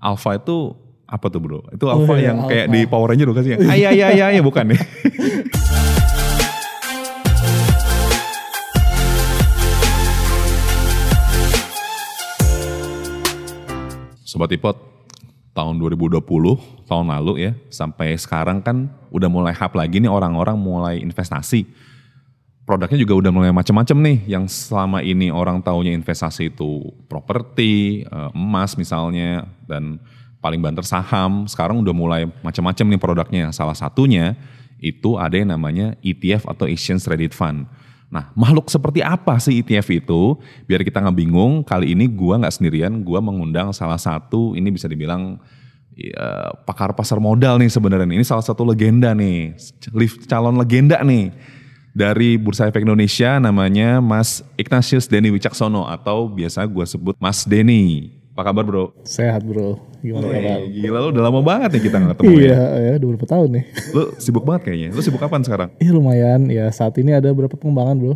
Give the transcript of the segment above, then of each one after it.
Alpha itu apa tuh bro? Itu Alpha Oh iya, yang kayak Alpha. di Power Ranger bukan sih? Ayah ayah ayah ayah bukan ya? Sobat Ipot, tahun 2020, tahun lalu ya, sampai sekarang kan udah mulai hype lagi nih orang-orang mulai investasi. Produknya juga udah mulai macam-macam nih, yang selama ini orang taunya investasi itu properti, eh, emas misalnya, dan paling banter saham. Sekarang udah mulai macam-macam nih produknya. Salah satunya itu ada yang namanya ETF atau Exchange Traded Fund. Nah, makhluk seperti apa sih ETF itu? Biar kita nggak bingung, kali ini gua nggak sendirian, gua mengundang salah satu, ini bisa dibilang ya, pakar pasar modal nih sebenarnya. Ini salah satu legenda nih, calon legenda nih dari Bursa Efek Indonesia namanya Mas Ignatius Denny Wicaksono atau biasa gua sebut Mas Denny. Apa kabar bro? Sehat bro, gimana kabar? Gila lu udah lama banget nih kita nggak ketemu ya. Iya, ya udah berapa tahun nih? Lu sibuk banget kayaknya. Lu sibuk kapan sekarang? Iya lumayan, ya saat ini ada beberapa pengembangan bro.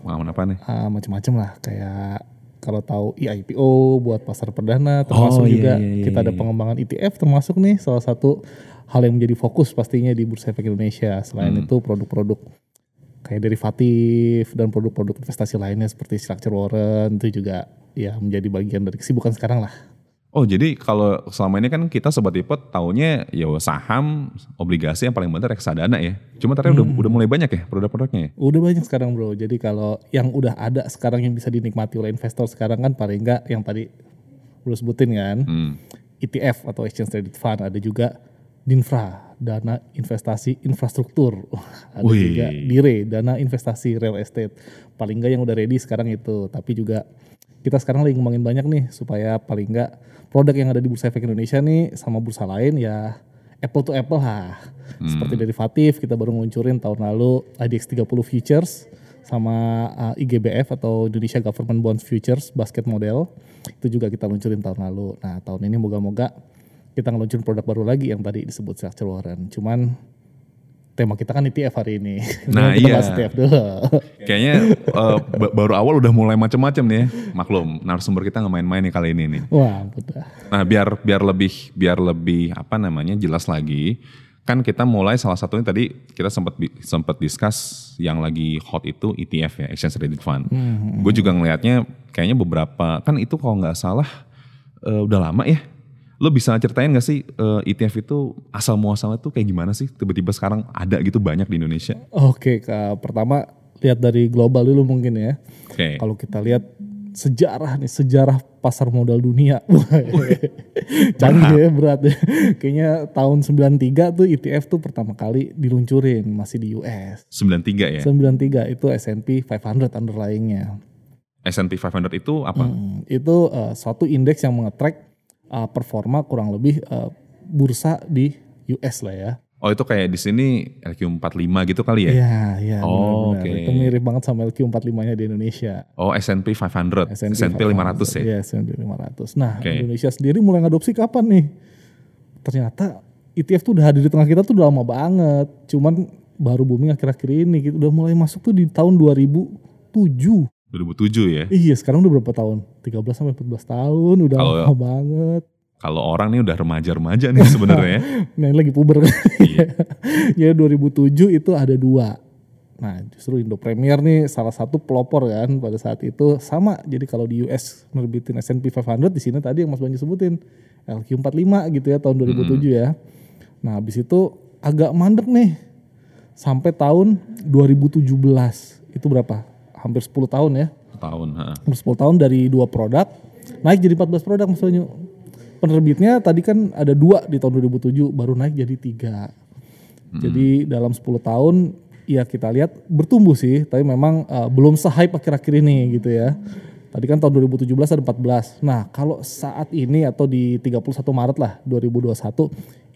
Pengalaman apa nih? Ah, macam-macam lah, kayak kalau tahu IPO buat pasar perdana, termasuk Oh, iya, juga iya, iya, kita ada iya. pengembangan ETF termasuk nih salah satu hal yang menjadi fokus pastinya di Bursa Efek Indonesia. Selain Hmm. itu produk-produk kayak derivatif dan produk-produk investasi lainnya seperti structure warrant itu juga ya menjadi bagian dari kesibukan sekarang lah. Oh jadi kalau selama ini kan kita sobat ipot taunya ya saham, obligasi yang paling bener reksadana ya. Cuma ternyata udah, udah mulai banyak ya produk-produknya ya. Udah banyak sekarang bro. Jadi kalau yang udah ada sekarang yang bisa dinikmati oleh investor sekarang kan paling enggak yang tadi bro sebutin kan. Hmm. ETF atau Exchange Traded Fund. Ada juga DINFRA, dana investasi infrastruktur. ada Wih. juga DIRE, dana investasi real estate. Paling enggak yang udah ready sekarang itu. Tapi juga kita sekarang lagi ngembangin banyak nih supaya paling enggak produk yang ada di Bursa Efek Indonesia nih sama bursa lain ya apple to apple lah. Seperti derivatif kita baru ngeluncurin tahun lalu IDX 30 futures sama uh, IGBF atau Indonesia Government Bonds Futures basket model itu juga kita luncurin tahun lalu. Nah tahun ini moga-moga kita ngeluncurin produk baru lagi yang tadi disebut structure warrant. Cuman tema kita kan ETF hari ini. Nah, iya. ETF dulu. Kayaknya ba- baru awal udah mulai macam-macam nih ya. Maklum, narasumber kita nggak main-main nih kali ini nih. Wah betul. Nah biar biar lebih biar lebih apa namanya jelas lagi kan kita mulai salah satunya tadi kita sempat sempat discuss yang lagi hot itu ETF ya Exchange Traded Fund. Gue juga ngelihatnya kayaknya beberapa kan itu kalau nggak salah eh, udah lama ya. Lo bisa ceritain gak sih eh, ETF itu asal muasalnya tuh kayak gimana sih tiba-tiba sekarang ada gitu banyak di Indonesia? Oke, Kak. pertama lihat dari global dulu mungkin ya. Oke. Kalau kita lihat sejarah nih, sejarah pasar modal dunia. Canggih ya, berat ya. Kayaknya tahun 93 tuh ETF tuh pertama kali diluncurin masih di US. 93 ya. 93 itu S&P 500 underlyingnya. S&P 500 itu apa? Hmm, itu uh, suatu indeks yang mengetrack uh, performa kurang lebih uh, bursa di US lah ya. Oh itu kayak di sini LQ45 gitu kali ya? Iya, iya. Oh, oke. Itu mirip banget sama LQ45-nya di Indonesia. Oh S&P 500, S&P 500 ya? Iya, S&P 500. Nah, Oke. Indonesia sendiri mulai ngadopsi kapan nih? Ternyata ETF tuh udah hadir di tengah kita tuh udah lama banget. Cuman baru booming akhir-akhir ini gitu. Udah mulai masuk tuh di tahun 2007. 2007 ya? Iya, sekarang udah berapa tahun? 13 sampai 14 tahun, udah Kalau- lama banget. Kalau orang nih udah remaja-remaja nih sebenarnya. ya. Nah, ini lagi puber. Iya. ya 2007 itu ada dua. Nah justru Indo Premier nih salah satu pelopor kan pada saat itu sama. Jadi kalau di US nerbitin S&P 500 di sini tadi yang Mas Banyu sebutin LQ45 gitu ya tahun 2007 ya. Nah habis itu agak mandek nih sampai tahun 2017 itu berapa? Hampir 10 tahun ya. Tahun. ha. Hampir 10 tahun dari dua produk naik jadi 14 produk Mas Banyu. Penerbitnya tadi kan ada dua di tahun 2007 baru naik jadi tiga. Jadi dalam 10 tahun ya kita lihat bertumbuh sih, tapi memang uh, belum se-hype akhir-akhir ini gitu ya. Tadi kan tahun 2017 ada 14. Nah, kalau saat ini atau di 31 Maret lah 2021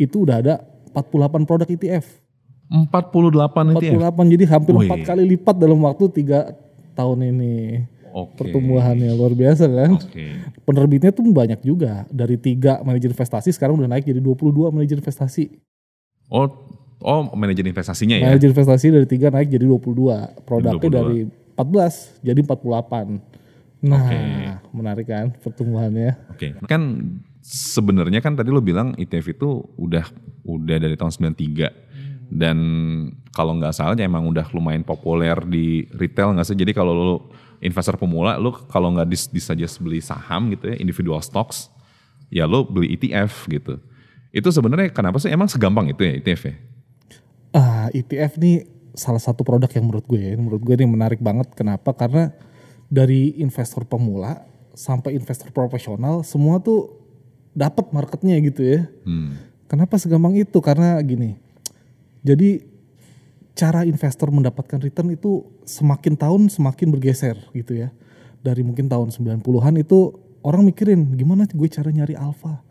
itu udah ada 48 produk ETF. 48 itu ya? 48 jadi hampir Wih. empat kali lipat dalam waktu tiga tahun ini. Oke. Pertumbuhannya luar biasa kan. Oke. Penerbitnya tuh banyak juga. Dari tiga manajer investasi sekarang udah naik jadi 22 manajer investasi. Oh, oh manajer investasinya ya? Manajer investasi dari tiga naik jadi 22. Produknya 22. dari 14 jadi 48. Nah, Oke. menarik kan pertumbuhannya. Oke. Kan sebenarnya kan tadi lo bilang ETF itu udah udah dari tahun 93 dan kalau nggak salah ya emang udah lumayan populer di retail nggak sih jadi kalau lo investor pemula lo kalau nggak dis, dis saja beli saham gitu ya individual stocks ya lo beli ETF gitu itu sebenarnya kenapa sih emang segampang itu ya ETF ya Ah, ETF nih salah satu produk yang menurut gue ya, menurut gue ini menarik banget. Kenapa? Karena dari investor pemula sampai investor profesional semua tuh dapat marketnya gitu ya. hmm. Kenapa segampang itu? Karena gini. Jadi cara investor mendapatkan return itu semakin tahun semakin bergeser gitu ya. Dari mungkin tahun 90-an itu orang mikirin gimana gue cara nyari alpha.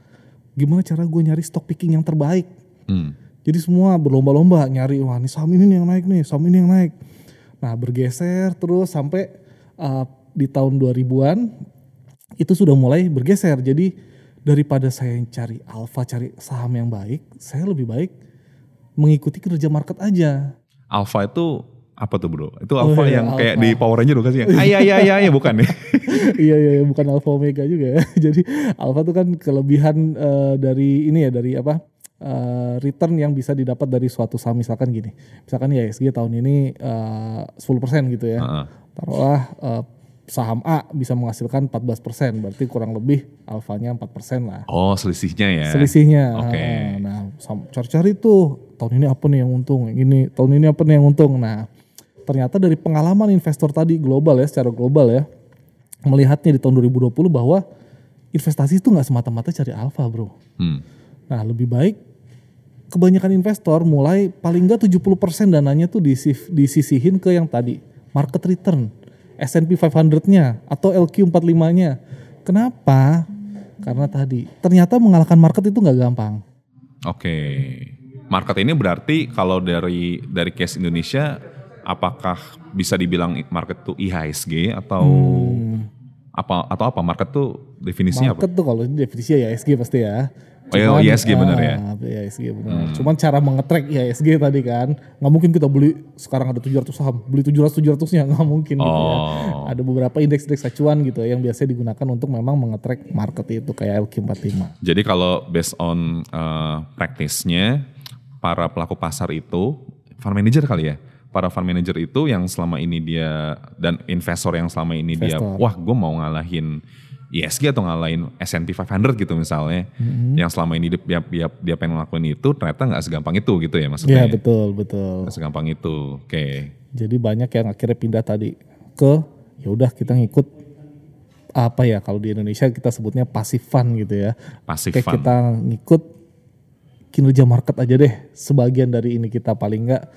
Gimana cara gue nyari stock picking yang terbaik. Hmm. Jadi semua berlomba-lomba nyari wah ini saham ini yang naik nih, saham ini yang naik. Nah bergeser terus sampai uh, di tahun 2000-an itu sudah mulai bergeser. Jadi daripada saya cari alfa, cari saham yang baik, saya lebih baik mengikuti kerja market aja. Alpha itu apa tuh bro? Itu Oh, alpha iya, yang kayak alpha. di Power Ranger bukan sih? Ah, iya iya iya iya bukan ya? iya iya iya, bukan alfa omega juga ya. Jadi alfa itu kan kelebihan eh, dari ini ya dari apa? eh, return yang bisa didapat dari suatu saham misalkan gini. Misalkan ya ISG tahun ini eh, 10% gitu ya. Heeh. Taruhlah eh, saham A bisa menghasilkan 14%, berarti kurang lebih alfanya 4% lah. Oh selisihnya ya? Selisihnya. Oke. Ah, Nah, cari-cari tuh tahun ini apa nih yang untung, ini tahun ini apa nih yang untung. Nah, ternyata dari pengalaman investor tadi global ya, secara global ya, melihatnya di tahun 2020 bahwa investasi itu nggak semata-mata cari alfa, bro. Hmm. Nah, lebih baik kebanyakan investor mulai paling nggak 70% dananya tuh disisihin ke yang tadi, market return, S&P 500-nya atau LQ45-nya. Kenapa? Karena tadi ternyata mengalahkan market itu nggak gampang. Oke. Market ini berarti kalau dari dari case Indonesia apakah bisa dibilang market itu IHSG atau apa atau apa market tuh definisinya apa? Market tuh kalau ini definisi ya ISG pasti ya. Oh, iya, ISG bener ya? ah, ISG bener. Cuman cara mengetrack ISG tadi kan, nggak mungkin kita beli sekarang ada 700 saham, beli 700 700-nya nggak mungkin gitu ya. Oh. Ada beberapa indeks-indeks acuan gitu yang biasanya digunakan untuk memang mengetrack market itu kayak LQ45. Jadi kalau based on uh, practice-nya para pelaku pasar itu fund manager kali ya. Para fund manager itu yang selama ini dia dan investor yang selama ini dia Investor. wah gue mau ngalahin ISG atau ngalahin S&P 500 gitu misalnya. Yang selama ini dia, dia, dia pengen ngelakuin itu ternyata nggak segampang itu gitu ya maksudnya. Iya betul betul. Nggak segampang itu. Oke. Jadi banyak yang akhirnya pindah tadi ke ya udah kita ngikut apa ya kalau di Indonesia kita sebutnya passive fund gitu ya. Passive Kayak fund. kita ngikut kinerja market aja deh. Sebagian dari ini kita paling enggak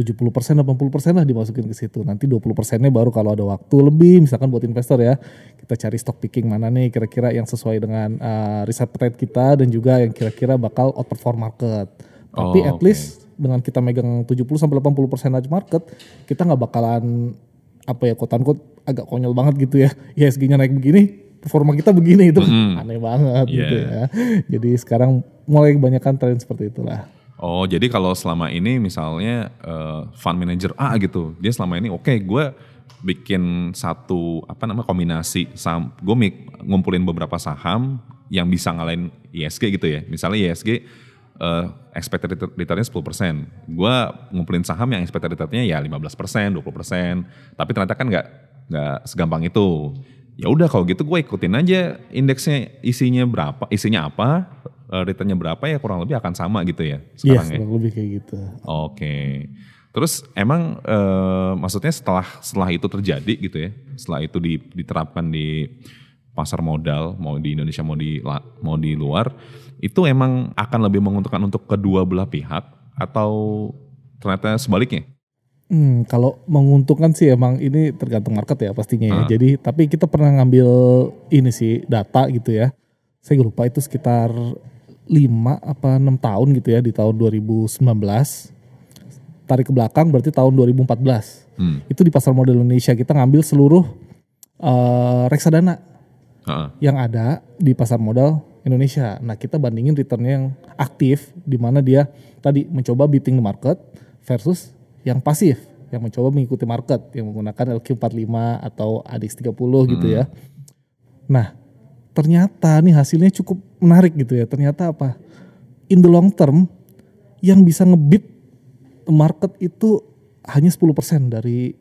70% 80% lah dimasukin ke situ. Nanti 20 persennya baru kalau ada waktu lebih misalkan buat investor ya. Kita cari stock picking mana nih kira-kira yang sesuai dengan uh, risk appetite kita dan juga yang kira-kira bakal outperform market. Tapi Oh, at least dengan kita megang 70 sampai 80 percentage market, kita nggak bakalan apa ya quote unquote agak konyol banget gitu ya. ISG-nya naik begini, performa kita begini itu aneh banget gitu Yeah. ya. Jadi sekarang mulai kebanyakan tren seperti itulah. Oh, jadi kalau selama ini misalnya eh, fund manager A gitu, dia selama ini oke gue bikin satu apa namanya kombinasi saham, gue ngumpulin beberapa saham yang bisa ngalahin ISG gitu ya. Misalnya ISG eh, expected return- returnnya 10%. Gue ngumpulin saham yang expected returnnya ya 15%, 20%. Tapi ternyata kan nggak nggak segampang itu. Ya udah kalau gitu gue ikutin aja indeksnya isinya berapa, isinya apa, returnnya berapa ya kurang lebih akan sama gitu ya Iya, sekarang ya. kurang lebih kayak gitu. Oke. Terus emang eh, maksudnya setelah setelah itu terjadi gitu ya, setelah itu di- diterapkan di pasar modal mau di Indonesia mau di mau di luar, itu emang akan lebih menguntungkan untuk kedua belah pihak atau ternyata sebaliknya? Hmm, kalau menguntungkan sih emang ini tergantung market ya pastinya ya. Ah. Jadi tapi kita pernah ngambil ini sih data gitu ya. Saya lupa itu sekitar 5 apa 6 tahun gitu ya di tahun 2019. Tarik ke belakang berarti tahun 2014. Hmm. Itu di pasar modal Indonesia kita ngambil seluruh eh, reksadana Heeh. yang ada di pasar modal Indonesia. Nah kita bandingin returnnya yang aktif, di mana dia tadi mencoba beating the market versus yang pasif, yang mencoba mengikuti market, yang menggunakan LQ45 atau ADX30 gitu ya. Nah ternyata nih hasilnya cukup menarik gitu ya. Ternyata apa? In the long term yang bisa ngebit market itu hanya 10% dari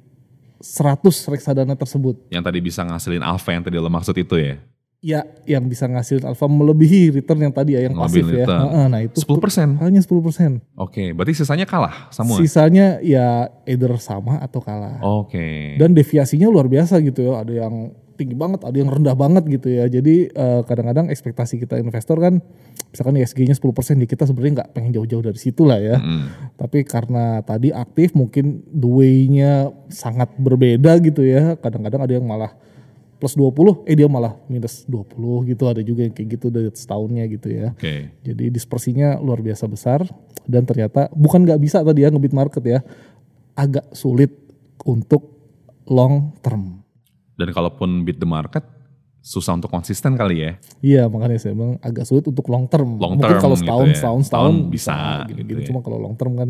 100 reksadana tersebut. Yang tadi bisa ngasilin alpha yang tadi lo maksud itu ya? Ya, yang bisa ngasilin alpha melebihi return yang tadi ya, yang pasif Melebihi ya. Nah itu 10%? hanya 10%. Oke, berarti sisanya kalah semua? Sisanya ya either sama atau kalah. Oke. Dan deviasinya luar biasa gitu ya. Ada yang tinggi banget, ada yang rendah banget gitu ya. Jadi eh, kadang-kadang ekspektasi kita investor kan, misalkan ISG-nya 10% di kita sebenarnya nggak pengen jauh-jauh dari situ lah ya. Mm. Tapi karena tadi aktif mungkin the way-nya sangat berbeda gitu ya. Kadang-kadang ada yang malah plus 20, eh dia malah minus 20 gitu. Ada juga yang kayak gitu dari setahunnya gitu ya. Oke. Jadi dispersinya luar biasa besar dan ternyata bukan nggak bisa tadi ya ngebit market ya. Agak sulit untuk long term. Dan kalaupun beat the market, susah untuk konsisten kali ya? Iya makanya saya bilang agak sulit untuk long term. Long Mungkin term kalau gitu setahun, ya. setahun, Setahun setahun bisa gitu, gitu ya. Cuma kalau long term kan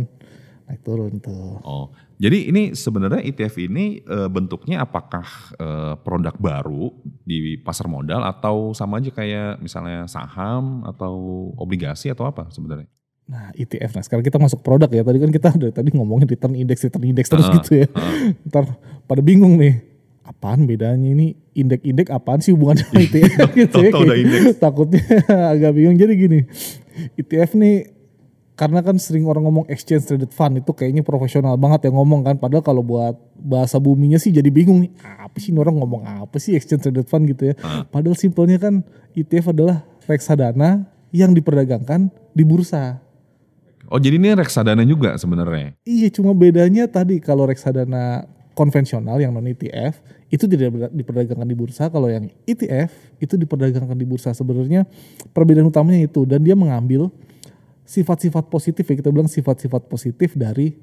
naik turun tuh. Oh, jadi ini sebenarnya ETF ini eh, bentuknya apakah eh, produk baru di pasar modal atau sama aja kayak misalnya saham atau obligasi atau apa sebenarnya? Nah ETF, nah sekarang kita masuk produk ya. Tadi kan kita dari tadi ngomongin return index, return index terus Heeh, gitu ya. Ntar pada bingung nih. Apaan bedanya ini indeks-indeks apaan sih hubungannya sama ETF gitu ya. Kayak. Takutnya agak bingung. Jadi gini, ETF nih karena kan sering orang ngomong exchange traded fund itu kayaknya profesional banget yang ngomong kan. Padahal kalau buat bahasa buminya sih jadi bingung nih. Apa sih ini orang ngomong apa sih exchange traded fund gitu ya. Padahal simpelnya kan ETF adalah reksadana yang diperdagangkan di bursa. Oh, jadi ini reksadana juga sebenarnya. Iya, cuma bedanya tadi kalau reksadana konvensional yang non ETF itu tidak diperdagangkan di bursa. Kalau yang ETF itu diperdagangkan di bursa. Sebenarnya perbedaan utamanya itu dan dia mengambil sifat-sifat positif ya kita bilang sifat-sifat positif dari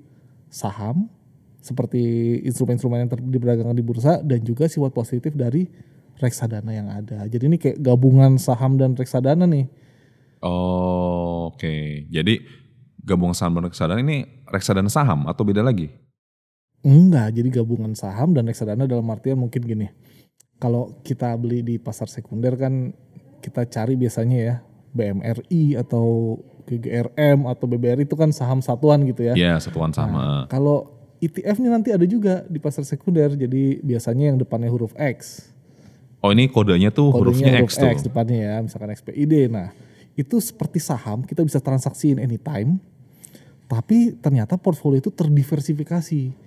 saham seperti instrumen-instrumen yang diperdagangkan di bursa dan juga sifat positif dari reksadana yang ada. Jadi ini kayak gabungan saham dan reksadana nih. Oh, oke. Jadi gabungan saham dan reksadana ini reksadana saham atau beda lagi? Enggak, jadi gabungan saham dan reksadana dalam artian mungkin gini. Kalau kita beli di pasar sekunder kan kita cari biasanya ya BMRI atau GGRM atau BBRI itu kan saham satuan gitu ya. Iya, satuan sama. Kalau ETF nih nanti ada juga di pasar sekunder. Jadi biasanya yang depannya huruf X. Oh, ini kodenya tuh hurufnya Kodenya X huruf tuh. X depannya ya, misalkan XPID. Nah, itu seperti saham, kita bisa transaksiin anytime. Tapi ternyata portfolio itu terdiversifikasi.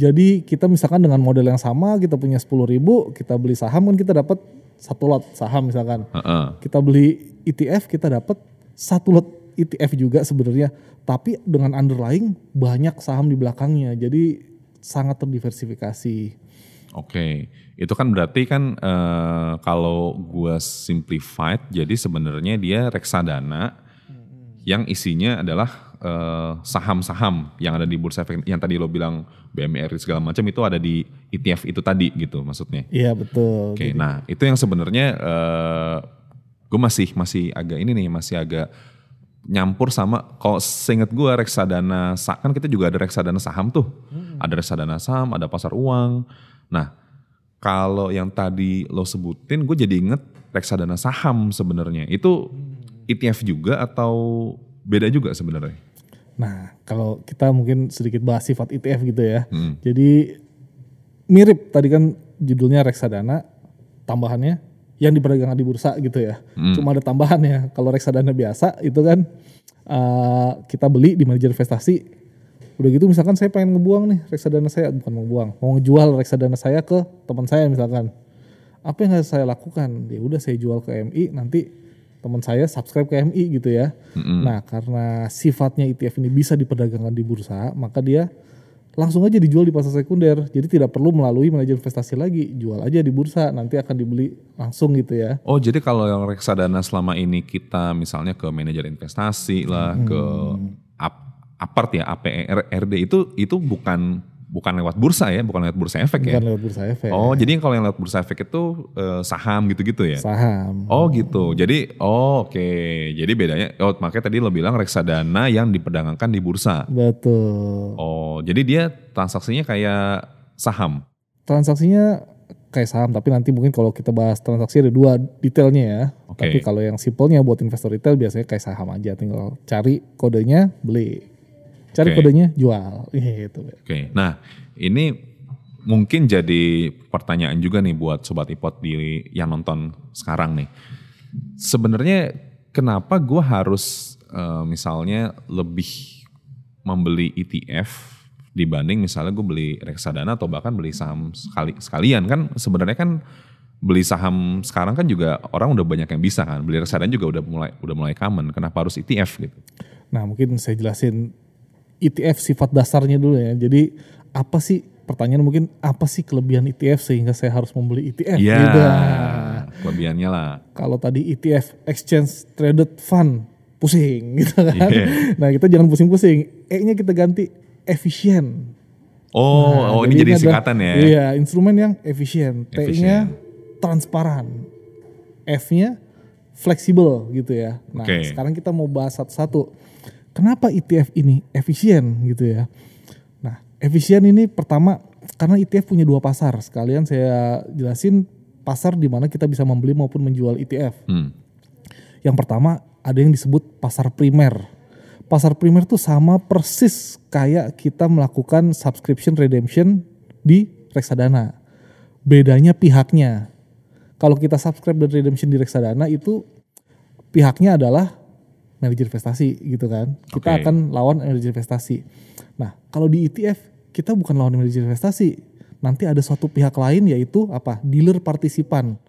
Jadi kita misalkan dengan model yang sama, kita punya 10 ribu, kita beli saham kan kita dapat satu lot saham misalkan. Heeh. Kita beli ETF, kita dapat satu lot ETF juga sebenarnya. Tapi dengan underlying banyak saham di belakangnya. Jadi sangat terdiversifikasi. Oke, itu kan berarti kan eh, kalau gua simplified, jadi sebenarnya dia reksadana yang isinya adalah saham-saham yang ada di bursa efek yang tadi lo bilang BMRI segala macam itu ada di ETF itu tadi gitu maksudnya. Iya betul. Oke, nah itu yang sebenarnya eh gue masih masih agak ini nih masih agak nyampur sama kalau seinget gue reksadana sa- kan kita juga ada reksadana saham tuh, ada reksadana saham, ada pasar uang. Nah kalau yang tadi lo sebutin, gue jadi inget reksadana saham sebenarnya itu ETF juga atau beda juga sebenarnya? Nah, kalau kita mungkin sedikit bahas sifat ETF gitu ya. Hmm. Jadi mirip tadi kan judulnya reksadana, tambahannya yang diperdagangkan di bursa gitu ya. Hmm. Cuma ada tambahannya. Kalau reksadana biasa itu kan eh, kita beli di manajer investasi. Udah gitu misalkan saya pengen ngebuang nih reksadana saya, bukan mau buang, mau ngejual reksadana saya ke teman saya misalkan. Apa yang harus saya lakukan? Ya udah saya jual ke MI, nanti teman saya subscribe ke MI gitu ya. Mm-mm. Nah, karena sifatnya ETF ini bisa diperdagangkan di bursa, maka dia langsung aja dijual di pasar sekunder. Jadi tidak perlu melalui manajer investasi lagi, jual aja di bursa, nanti akan dibeli langsung gitu ya. Oh jadi kalau yang reksadana selama ini kita misalnya ke manajer investasi lah, ke ap- apart ya APRD itu itu bukan bukan lewat bursa ya, bukan lewat bursa efek ya. Bukan lewat bursa efek. Oh jadi kalau yang lewat bursa efek itu eh, saham gitu-gitu ya? Saham. Oh gitu. Jadi oh oke. Jadi bedanya oh makanya tadi lo bilang reksadana yang diperdagangkan di bursa. Betul. Oh jadi dia transaksinya kayak saham. Transaksinya kayak saham tapi nanti mungkin kalau kita bahas transaksi ada dua detailnya ya. Oke. Tapi kalau yang simpelnya buat investor retail biasanya kayak saham aja tinggal cari kodenya beli. Cari Oke. kodenya jual. Gitu. Oke, nah ini mungkin jadi pertanyaan juga nih buat sobat ipot di yang nonton sekarang nih. Sebenarnya kenapa gue harus eh, misalnya lebih membeli ETF dibanding misalnya gue beli reksadana atau bahkan beli saham sekali sekalian kan sebenarnya kan beli saham sekarang kan juga orang udah banyak yang bisa kan beli reksadana juga udah mulai udah mulai common kenapa harus ETF gitu Nah mungkin saya jelasin ETF sifat dasarnya dulu ya. Jadi apa sih pertanyaan mungkin apa sih kelebihan ETF sehingga saya harus membeli ETF? ya Gitu. kelebihannya lah Kalau tadi ETF Exchange Traded Fund pusing gitu kan. Iya. Nah kita jangan pusing-pusing. E-nya kita ganti efisien. oh Nah, oh ini jadi singkatan ya Iya, instrumen yang efisien. T-nya transparan. F-nya fleksibel gitu ya. Nah, Oke. sekarang kita mau bahas satu-satu. Kenapa ETF ini efisien gitu ya? Nah, efisien ini pertama karena ETF punya dua pasar. Sekalian saya jelasin pasar di mana kita bisa membeli maupun menjual ETF. Hmm. Yang pertama ada yang disebut pasar primer. Pasar primer tuh sama persis kayak kita melakukan subscription redemption di reksadana. Bedanya pihaknya. Kalau kita subscribe dan redemption di reksadana itu pihaknya adalah manajer investasi gitu kan. Kita Oke. akan lawan manajer investasi. Nah, kalau di ETF kita bukan lawan manajer investasi. Nanti ada suatu pihak lain yaitu apa? Dealer partisipan.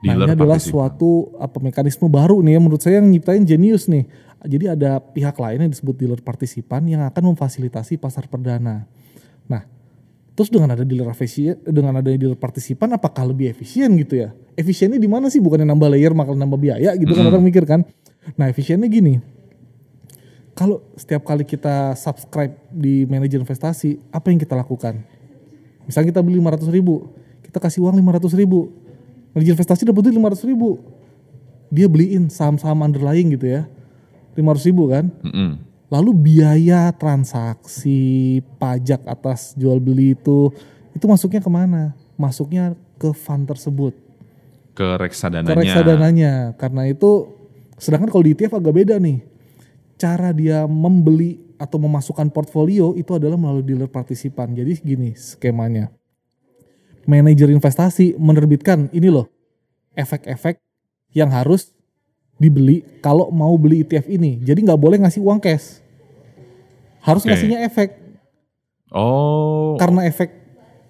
Nah, Dealer ini adalah partisipan. suatu apa mekanisme baru nih ya menurut saya yang nyiptain jenius nih. Jadi ada pihak lain yang disebut dealer partisipan yang akan memfasilitasi pasar perdana. Nah, terus dengan ada dealer efisien, dengan ada dealer partisipan apakah lebih efisien gitu ya? Efisiennya di mana sih? Bukannya nambah layer makan nambah biaya gitu kan orang mikir kan. Nah, efisiennya gini. Kalau setiap kali kita subscribe di manajer investasi, apa yang kita lakukan? Misalnya kita beli 500 ribu, kita kasih uang 500 ribu. Manajer investasi dapat duit 500 ribu. Dia beliin saham-saham underlying gitu ya. 500 ribu kan. Mm-mm. Lalu biaya transaksi, pajak atas jual beli itu, itu masuknya ke mana? Masuknya ke fund tersebut, ke ke reksadananya. reksadananya. Karena itu, sedangkan kalau di ETF agak beda nih. Cara dia membeli atau memasukkan portfolio itu adalah melalui dealer partisipan. Jadi gini skemanya. Manajer investasi menerbitkan ini loh, efek-efek yang harus dibeli kalau mau beli ETF ini. Jadi nggak boleh ngasih uang cash. Harus Oke. ngasihnya efek. Oh, Karena efek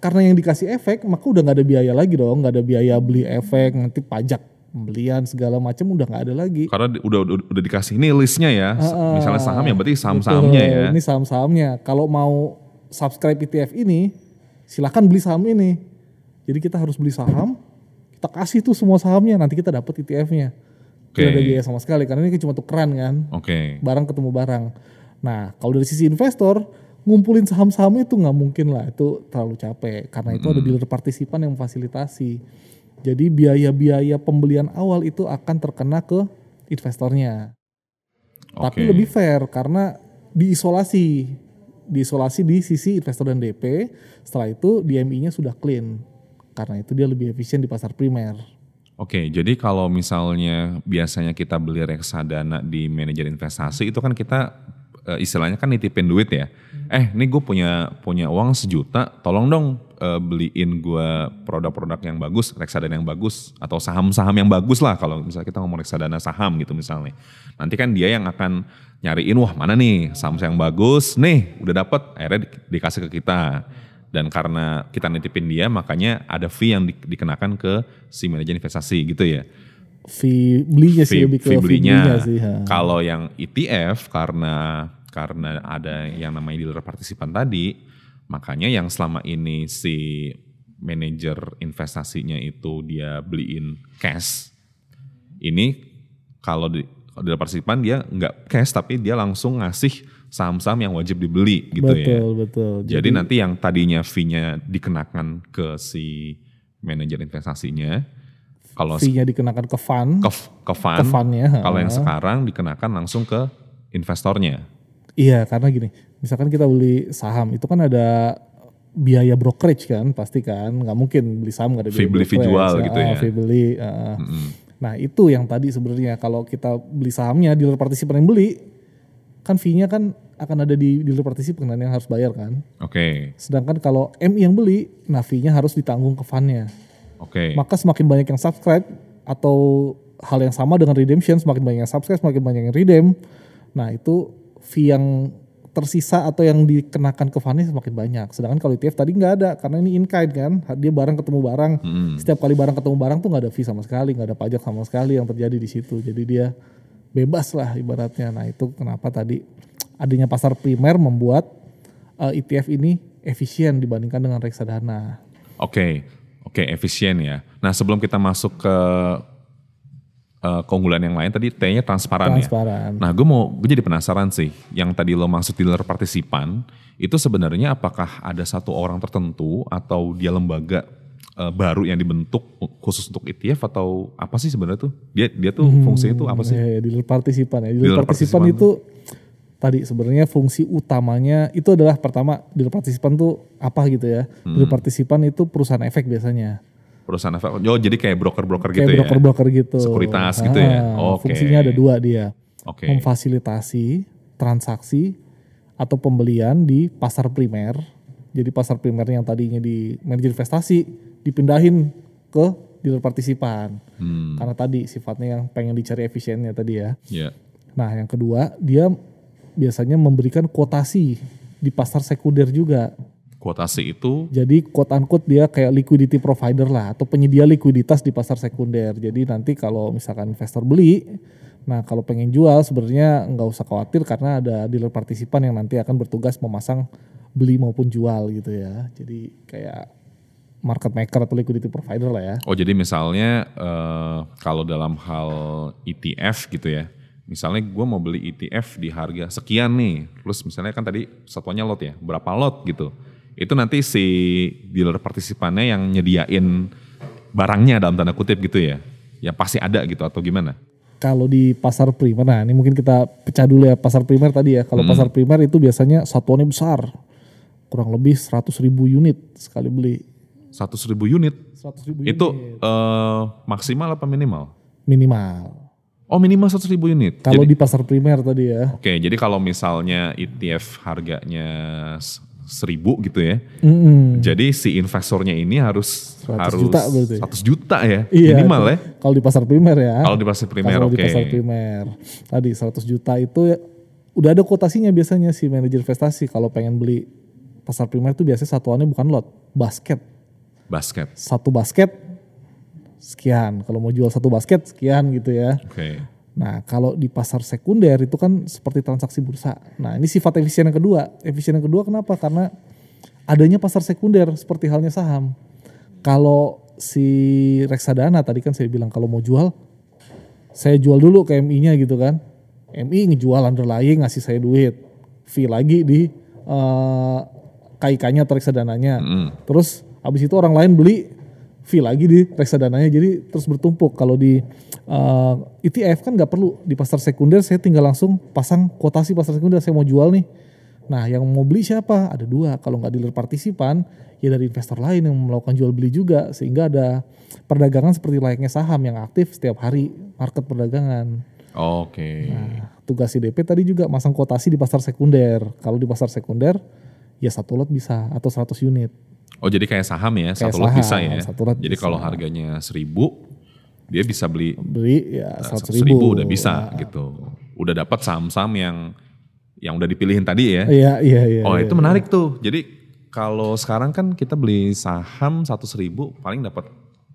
karena yang dikasih efek maka udah nggak ada biaya lagi dong, nggak ada biaya beli efek, nanti pajak pembelian segala macam udah nggak ada lagi. karena udah, udah udah dikasih ini listnya ya. Ah, Misalnya saham ya berarti saham-sahamnya ya. Ini saham-sahamnya. Kalau mau subscribe ETF ini, silakan beli saham ini. Jadi kita harus beli saham, kita kasih tuh semua sahamnya, nanti kita dapat ETF-nya. Oke. Tidak ada biaya sama sekali karena ini cuma tukeran kan, Oke. barang ketemu barang. Nah, kalau dari sisi investor, ngumpulin saham-saham itu nggak mungkin lah, itu terlalu capek karena itu ada dealer partisipan yang memfasilitasi. Jadi biaya-biaya pembelian awal itu akan terkena ke investornya. Tapi Oke. lebih fair karena diisolasi, diisolasi di sisi investor dan DP. Setelah itu DMI-nya sudah clean. Karena itu dia lebih efisien di pasar primer. Oke, jadi kalau misalnya biasanya kita beli reksadana di manajer investasi itu kan kita eh, istilahnya kan nitipin duit ya. Eh, ini gue punya punya uang sejuta, tolong dong eh, beliin gue produk-produk yang bagus, reksadana yang bagus atau saham-saham yang bagus lah kalau misalnya kita ngomong reksadana saham gitu misalnya. Nanti kan dia yang akan nyariin wah mana nih saham yang bagus, nih udah dapet akhirnya di- dikasih ke kita. Dan karena kita nitipin dia, makanya ada fee yang di- dikenakan ke si manajer investasi gitu ya. Fee belinya sih Fee, lebih ke fee belinya. sih. ha. Kalau yang ETF karena karena ada yang namanya dealer partisipan tadi, makanya yang selama ini si manajer investasinya itu dia beliin cash. Ini kalau di kalau dealer partisipan dia nggak cash tapi dia langsung ngasih saham-saham yang wajib dibeli gitu ya. betul, betul. Jadi, nanti yang tadinya fee-nya dikenakan ke si manajer investasinya, kalau fee-nya dikenakan ke fund. ke, ke fund, Ke fund-nya, kalau yang sekarang dikenakan langsung ke investornya. Iya, karena gini, misalkan kita beli saham, itu kan ada biaya brokerage kan pasti kan nggak mungkin beli saham nggak ada biaya Fee beli, fee brokerage. jual gitu Ah, ya. fee beli ah. nah itu yang tadi sebenarnya kalau kita beli sahamnya dealer partisipan yang beli kan fee-nya kan akan ada di dealer partisipan yang harus bayar kan Oke, sedangkan kalau MI yang beli nah fee-nya harus ditanggung ke fund-nya oke. maka semakin banyak yang subscribe atau hal yang sama dengan redemption semakin banyak yang subscribe semakin banyak yang redeem. Nah itu fee yang tersisa atau yang dikenakan ke fundnya semakin banyak. Sedangkan kalau ETF tadi nggak ada karena ini in kind kan. Dia barang ketemu barang. Setiap kali barang ketemu barang tuh nggak ada fee sama sekali nggak ada pajak sama sekali yang terjadi di situ. Jadi dia bebas lah ibaratnya. Nah itu kenapa tadi adanya pasar primer membuat eh, ETF ini efisien dibandingkan dengan reksadana. Oke, oke efisien ya. Nah sebelum kita masuk ke eh, keunggulan yang lain tadi T-nya transparan, ya. transparan Nah gue mau, gue jadi penasaran sih, yang tadi lo maksud dealer partisipan, itu sebenarnya apakah ada satu orang tertentu atau dia lembaga eh, baru yang dibentuk khusus untuk ETF atau apa sih sebenarnya tuh? Dia dia tuh fungsinya tuh apa sih? Ya, ya, dealer partisipan ya. Dealer, Dealer partisipan, partisipan. itu tadi sebenarnya fungsi utamanya itu adalah pertama dealer partisipan tuh apa gitu ya. Hmm. Dealer partisipan itu perusahaan efek biasanya. Perusahaan efek, oh jadi kayak broker-broker gitu Kayak ya? broker-broker gitu. Sekuritas gitu ya? Ah, Oke. Fungsinya ada dua dia. Oke, Memfasilitasi transaksi atau pembelian di pasar primer. Jadi pasar primer yang tadinya di manajer investasi dipindahin ke dealer partisipan. hmm, Karena tadi sifatnya yang pengen dicari efisiennya tadi ya. ya, Nah, yang kedua, dia biasanya memberikan kuotasi di pasar sekunder juga. kuotasi itu, Jadi quote unquote dia kayak liquidity provider lah atau penyedia likuiditas di pasar sekunder. Jadi nanti kalau misalkan investor beli, nah kalau pengen jual sebenarnya nggak usah khawatir karena ada dealer partisipan yang nanti akan bertugas memasang beli maupun jual gitu ya. Jadi kayak market maker atau liquidity provider lah ya. oh jadi misalnya eh, kalau dalam hal ETF gitu ya, misalnya gue mau beli ETF di harga sekian nih, terus misalnya kan tadi satuannya lot ya, berapa lot gitu, itu nanti si dealer partisipannya yang nyediain barangnya dalam tanda kutip gitu ya, yang pasti ada gitu atau gimana? kalau di pasar primer, nah ini mungkin kita pecah dulu ya pasar primer tadi ya. Kalau pasar primer itu biasanya satuannya besar, kurang lebih 100 ribu unit sekali beli. 100 ribu unit, 100 ribu itu unit eh, maksimal apa minimal? minimal. Oh minimal 100 ribu unit. Kalau di pasar primer tadi ya, Oke, jadi kalau misalnya ETF harganya seribu gitu ya, Mm-mm. jadi si investornya ini harus 100 harus juta berarti. 100 juta ya, Iya, minimal itu. ya. Kalau di pasar primer ya. Kalau di pasar primer oke. di pasar primer. Tadi 100 juta itu ya, udah ada kuotasinya biasanya si manajer investasi kalau pengen beli pasar primer itu biasanya satuannya bukan lot, basket. Basket. Satu basket sekian. Kalau mau jual satu basket sekian gitu ya. Oke. Nah, kalau di pasar sekunder itu kan seperti transaksi bursa. Nah, ini sifat efisien yang kedua. Efisien yang kedua kenapa? Karena adanya pasar sekunder seperti halnya saham. Kalau si reksadana tadi kan saya bilang kalau mau jual, saya jual dulu ke MI-nya gitu kan. MI ngejual underlying ngasih saya duit. Fee lagi di eh, KIK-nya atau reksadananya. Mm. Terus habis itu orang lain beli fee lagi di reksadananya jadi terus bertumpuk. Kalau di eh, ETF kan nggak perlu di pasar sekunder saya tinggal langsung pasang kuotasi pasar sekunder saya mau jual nih. Nah yang mau beli siapa? Ada dua. Kalau nggak dealer partisipan ya dari investor lain yang melakukan jual beli juga sehingga ada perdagangan seperti layaknya saham yang aktif setiap hari market perdagangan. Oke. Nah, tugas IDP tadi juga masang kuotasi di pasar sekunder. Kalau di pasar sekunder ya satu lot bisa atau 100 unit. Oh jadi kayak saham ya, Kayak satu lot bisa ya. satu lot jadi bisa. kalau harganya seribu, dia bisa beli Beli ya 100 seratus ribu. ribu udah bisa gitu. Udah dapat saham-saham yang yang udah dipilihin tadi ya. Iya iya iya. Oh iya. itu menarik tuh. Jadi kalau sekarang kan kita beli saham satu ribu paling dapat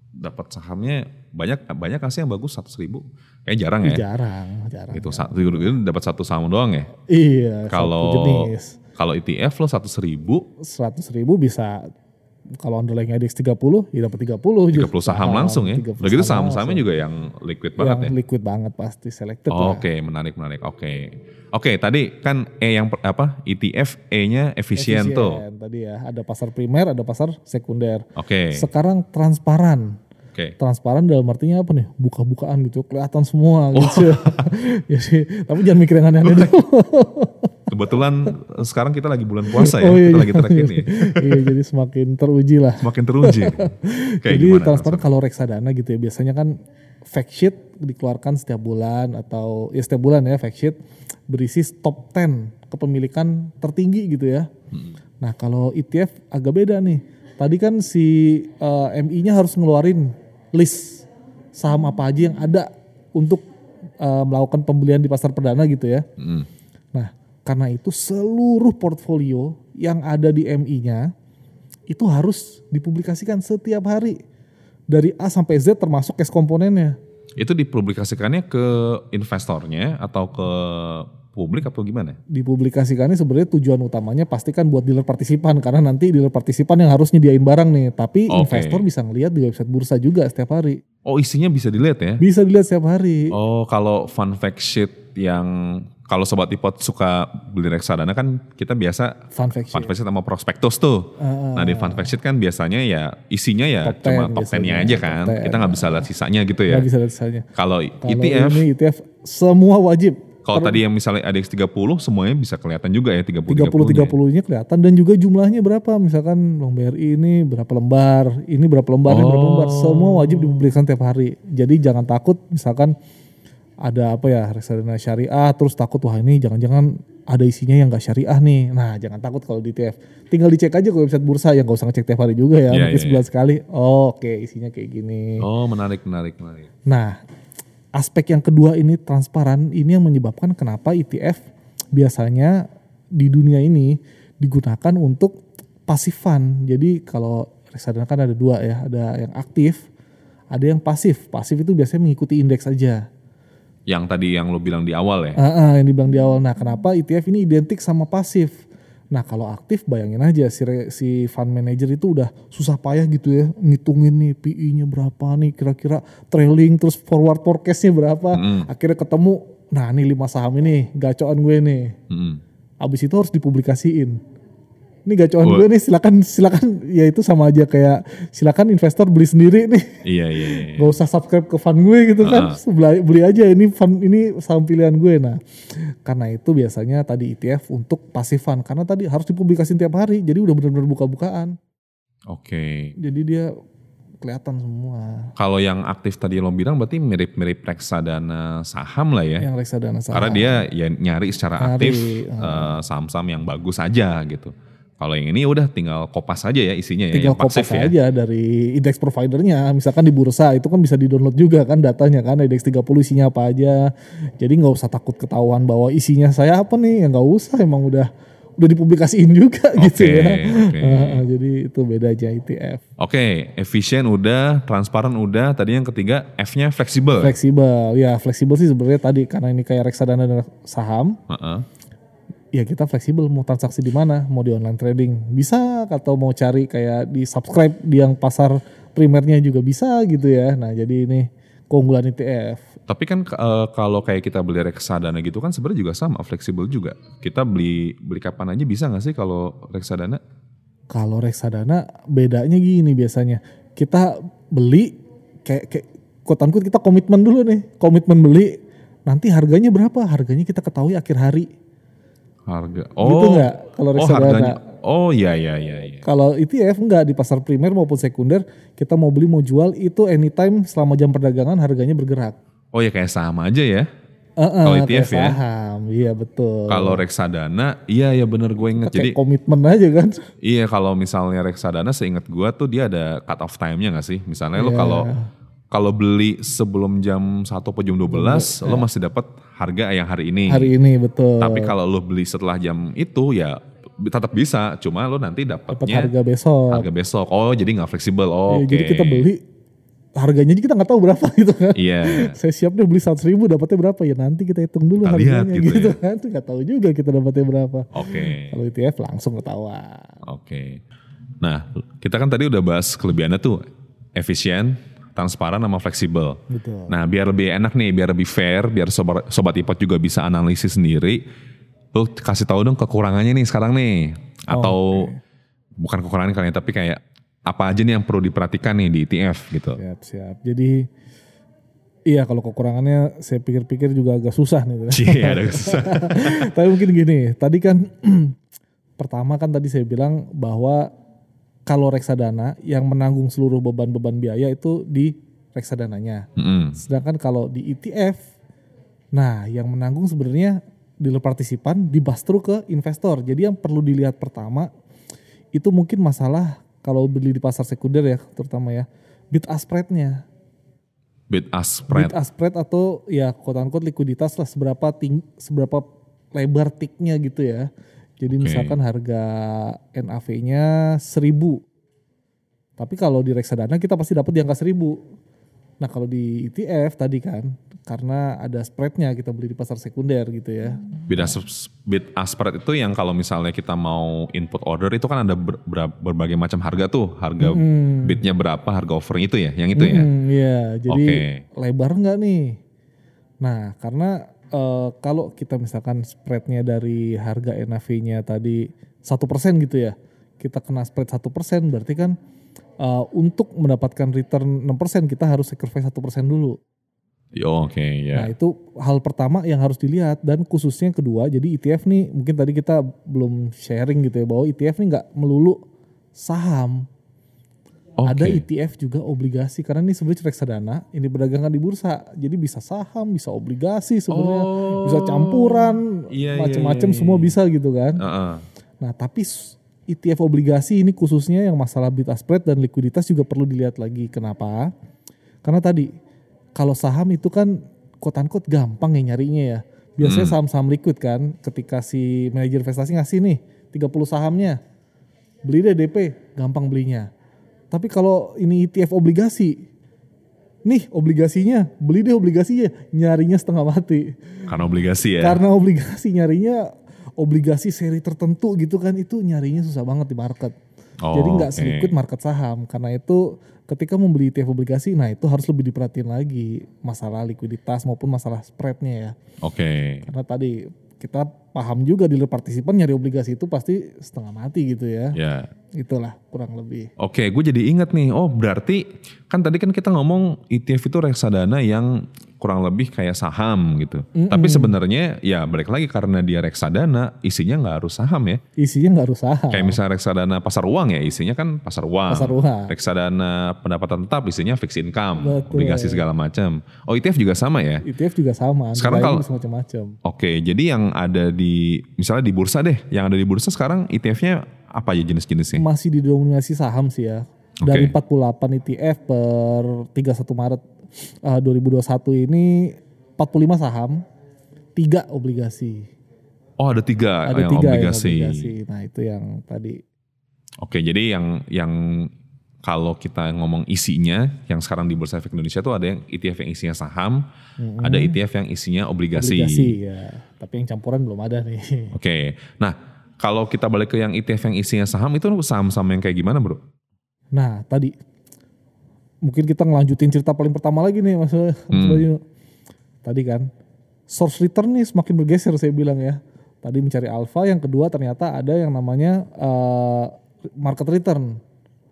dapat sahamnya banyak banyak kasih yang bagus satu ribu. Kayak jarang ya. Jarang, jarang. Itu satu itu dapat satu saham doang ya. Iya, Kalau satu jenis. kalau ETF lo satu ribu 100 ribu bisa kalau underlying IDX 30 ya dapat 30 30 saham langsung ya. 30 Udah gitu saham saham-sahamnya juga yang liquid banget yang ya. liquid banget pasti selected Oh. Oke, menarik menarik. Oke. Oke, tadi kan E yang apa? ETF E-nya efisien, tuh. Tadi ya, ada pasar primer, ada pasar sekunder. Oke. Sekarang transparan. Oke. Transparan dalam artinya apa nih? Buka-bukaan gitu, kelihatan semua Oh. gitu. Jadi, tapi jangan mikir yang aneh-aneh dulu. Kebetulan eh, sekarang kita lagi bulan puasa ya, Oh, iya, kita iya. lagi track ini. iya jadi semakin teruji lah. Semakin teruji. Kayak jadi gimana? transparan kalau reksadana gitu ya biasanya kan fact sheet dikeluarkan setiap bulan atau ya setiap bulan ya fact sheet berisi top 10 kepemilikan tertinggi gitu ya. Nah kalau ETF agak beda nih. Tadi kan si eh, MI-nya harus ngeluarin list saham apa aja yang ada untuk eh, melakukan pembelian di pasar perdana gitu ya. Mm. Nah, karena itu seluruh portfolio yang ada di MI-nya itu harus dipublikasikan setiap hari. Dari A sampai Z termasuk cash komponennya. Itu dipublikasikannya ke investornya atau ke publik atau gimana? Dipublikasikannya sebenarnya tujuan utamanya pasti kan buat dealer partisipan karena nanti dealer partisipan yang harus nyediain barang nih. Tapi Oke. investor bisa ngelihat di website bursa juga setiap hari. Oh isinya bisa dilihat ya? Bisa dilihat setiap hari. Oh kalau fun fact sheet yang kalau sobat ipot suka beli reksadana kan kita biasa Fun fact fun fact sheet sama prospektus tuh. Nah di fun fact sheet kan biasanya ya isinya ya Top cuma 10 top 10-nya biasanya, aja kan. 10. Kita nggak bisa lihat sisanya gitu ya. Nggak bisa lihat sisanya. Kalau ETF, ini ETF semua wajib. kalau tadi yang misalnya ADX 30 semuanya bisa kelihatan juga ya 30 30 30 nya kelihatan dan juga jumlahnya berapa misalkan Bank BRI ini berapa lembar ini berapa lembar ini berapa Oh. lembar semua wajib dipublikasikan tiap hari jadi jangan takut misalkan ada apa ya reksadana syariah terus takut wah ini jangan-jangan ada isinya yang gak syariah nih nah jangan takut kalau di ETF tinggal dicek aja ke website bursa ya nggak usah ngecek tiap hari juga ya Iya, mungkin iya, sebulan sekali oh, oke isinya kayak gini Oh menarik menarik menarik. Nah, aspek yang kedua ini transparan, ini yang menyebabkan kenapa ETF biasanya di dunia ini digunakan untuk pasifan. Jadi kalau reksadana kan ada dua ya, ada yang aktif, ada yang pasif. Pasif itu biasanya mengikuti indeks aja. Yang tadi yang lo bilang di awal ya. Ah, ah, yang dibilang di awal. Nah, kenapa ETF ini identik sama pasif? Nah, kalau aktif bayangin aja si re- si fund manager itu udah susah payah gitu ya, ngitungin nih PI-nya berapa nih, kira-kira trailing terus forward forecast-nya berapa. Akhirnya ketemu, nah ini lima saham ini gacoan gue nih. Mm-mm. Abis itu harus dipublikasiin. Ini gacoan Oh. gue nih, silakan silakan ya itu sama aja kayak silakan investor beli sendiri nih. Iya iya iya. Gak usah subscribe ke fund gue gitu kan. Beli, beli aja ini fund ini saham pilihan gue. Nah, karena itu biasanya tadi ETF untuk pasif fund karena tadi harus dipublikasin tiap hari. Jadi udah benar-benar buka-bukaan. Oke. Jadi dia kelihatan semua. Kalau yang aktif tadi lo bilang berarti mirip-mirip reksadana saham lah ya. Yang reksadana saham. Karena dia ya nyari secara Nyari, aktif uh. saham-saham yang bagus aja gitu. Kalau yang ini udah tinggal kopas aja ya isinya ya, tinggal yang pasif kopas ya. aja dari index providernya. Misalkan di bursa itu kan bisa di-download juga kan datanya kan index 30 isinya apa aja. Jadi nggak usah takut ketahuan bahwa isinya saya apa nih. Ya nggak usah emang udah udah dipublikasiin juga gitu Oke, ya. oke. Heeh, jadi itu beda aja ETF. Oke, efisien udah, transparan udah. Tadi yang ketiga F-nya fleksibel. Fleksibel. Ya fleksibel sih sebenarnya tadi karena ini kayak reksadana dan saham. Heeh. Ya kita fleksibel mau transaksi di mana, mau di online trading bisa atau mau cari kayak di subscribe di yang pasar primernya juga bisa gitu ya. Nah jadi ini keunggulan E ETF. Tapi kan eh, kalau kayak kita beli reksadana gitu kan sebenarnya juga sama, fleksibel juga. Kita beli beli kapan aja bisa nggak sih kalau reksadana? Kalau reksadana bedanya gini biasanya kita beli kayak kayak quote kita komitmen dulu nih, komitmen beli nanti harganya berapa? Harganya kita ketahui akhir hari. Harga. Gitu nggak kalau Oh, reksadana? harganya. Oh iya iya iya iya. Kalau ETF enggak di pasar primer maupun sekunder kita mau beli mau jual itu anytime selama jam perdagangan harganya bergerak. Oh ya kayak saham aja ya. Eh, eh, Kalau ETF ya? Saham, iya betul. Kalau reksadana, iya ya bener gue inget. kayak Jadi komitmen aja kan. iya kalau misalnya reksadana seingat gue tuh dia ada cut off time-nya gak sih? Misalnya lo Iya. kalau kalau beli sebelum jam 1 atau jam 12, lo masih dapat harga yang hari ini. Hari ini betul. Tapi kalau lo beli setelah jam itu ya tetap bisa, cuma lo nanti dapat dapatnya harga besok. harga besok. Oh jadi nggak fleksibel. Oh, Iya, oke. Jadi kita beli harganya kita nggak tahu berapa gitu kan. Iya. Saya siap deh beli 100 ribu dapatnya berapa ya nanti kita hitung dulu Kita lihat harganya gitu gitu, ya. kan. Nggak tahu juga kita dapatnya berapa. Oke. Kalau ETF langsung ketahuan. Oke. Nah, kita kan tadi udah bahas kelebihannya tuh efisien, transparan sama fleksibel. Betul. Nah, biar lebih enak nih, biar lebih fair, biar sobat sobat ipot juga bisa analisis sendiri. Lu kasih tahu dong kekurangannya nih sekarang nih. Atau bukan kekurangan kalian tapi kayak apa aja nih yang perlu diperhatikan nih di ETF gitu. Siap, siap. Jadi Iya kalau kekurangannya saya pikir-pikir juga agak susah nih. Iya, ada susah. Tapi mungkin gini, tadi kan pertama kan tadi saya bilang bahwa kalau reksadana yang menanggung seluruh beban-beban biaya itu di reksadananya. Mm-mm. Sedangkan kalau di ETF, nah yang menanggung sebenarnya dealer partisipan dibastru ke investor. Jadi yang perlu dilihat pertama itu mungkin masalah kalau beli di pasar sekunder ya terutama ya bid ask spread-nya. Bid ask spread. Bid ask spread atau ya quote unquote likuiditas lah seberapa ting seberapa lebar tiknya gitu ya. Jadi Oke. misalkan harga NAV-nya 1000. Tapi kalau di reksadana kita pasti dapat di angka 1000. Nah, kalau di ETF tadi kan karena ada spreadnya kita beli di pasar sekunder gitu ya. Bid ask, bid ask spread itu yang kalau misalnya kita mau input order itu kan ada ber- ber- berbagai macam harga tuh. Harga bidnya berapa, harga offernya itu ya, yang itu ya. Hmm, iya, jadi Oke. lebar nggak nih? Nah, karena eh, kalau kita misalkan spreadnya dari harga NAV-nya tadi satu persen gitu ya, kita kena spread satu persen, berarti kan eh, untuk mendapatkan return 6% kita harus sacrifice satu persen dulu. Yo, Oke, Nah ya. itu hal pertama yang harus dilihat dan khususnya yang kedua, jadi ETF nih mungkin tadi kita belum sharing gitu ya bahwa ETF nih nggak melulu saham. Oke. Ada ETF juga obligasi karena ini sebenarnya reksadana ini berdagangkan di bursa. Jadi bisa saham, bisa obligasi sebenarnya, Oh. bisa campuran, Iya, iya, macam-macam iya, semua iya. bisa gitu kan. Heeh. Nah, tapi ETF obligasi ini khususnya yang masalah bid spread dan likuiditas juga perlu dilihat lagi. Kenapa? Karena tadi kalau saham itu kan unquote gampang ya nyarinya ya. Biasanya saham-saham liquid kan ketika si manajer investasi ngasih nih 30 sahamnya. Beli deh DP, gampang belinya. Tapi kalau ini ETF obligasi, nih obligasinya, beli deh obligasinya, nyarinya setengah mati. Karena obligasi ya. Karena obligasi nyarinya obligasi seri tertentu gitu kan itu nyarinya susah banget di market. Oh, Jadi nggak oke. sedikit market saham. Karena itu ketika membeli ETF obligasi, nah itu harus lebih diperhatiin lagi masalah likuiditas maupun masalah spreadnya ya. Oke. Karena tadi kita paham juga dealer partisipan nyari obligasi itu pasti setengah mati gitu ya. Ya. Itulah kurang lebih. Oke, gue jadi inget nih. Oh, berarti kan tadi kan kita ngomong ETF itu reksadana yang kurang lebih kayak saham gitu. Tapi sebenarnya ya balik lagi karena dia reksadana, isinya nggak harus saham ya. Isinya nggak harus saham. Kayak misalnya reksadana pasar uang ya, isinya kan pasar uang. Pasar uang. Reksadana pendapatan tetap isinya fixed income, Betul. obligasi segala macam. Oh, ETF juga sama ya? ETF juga sama. Sekarang kalau- macam-macam. Oke, jadi yang ada di misalnya di bursa deh, yang ada di bursa sekarang ETF-nya apa aja jenis-jenisnya? masih didominasi saham sih ya. Dari 48 ETF per 31 Maret eh, 2021 ini 45 saham, 3 obligasi. Oh, ada tiga Ada yang tiga obligasi. yang obligasi. Nah, itu yang tadi. Oke, jadi yang yang kalau kita ngomong isinya, yang sekarang di Bursa Efek Indonesia tuh ada yang ETF yang isinya saham, ada ETF yang isinya obligasi. Obligasi ya. Tapi yang campuran belum ada nih. Oke, nah kalau kita balik ke yang ETF yang isinya saham itu saham-saham yang kayak gimana bro? Nah, tadi mungkin kita ngelanjutin cerita paling pertama lagi nih Mas, Mas Hmm. Bayu. Tadi kan source return nih semakin bergeser saya bilang ya. Tadi mencari alpha, yang kedua ternyata ada yang namanya eh, market return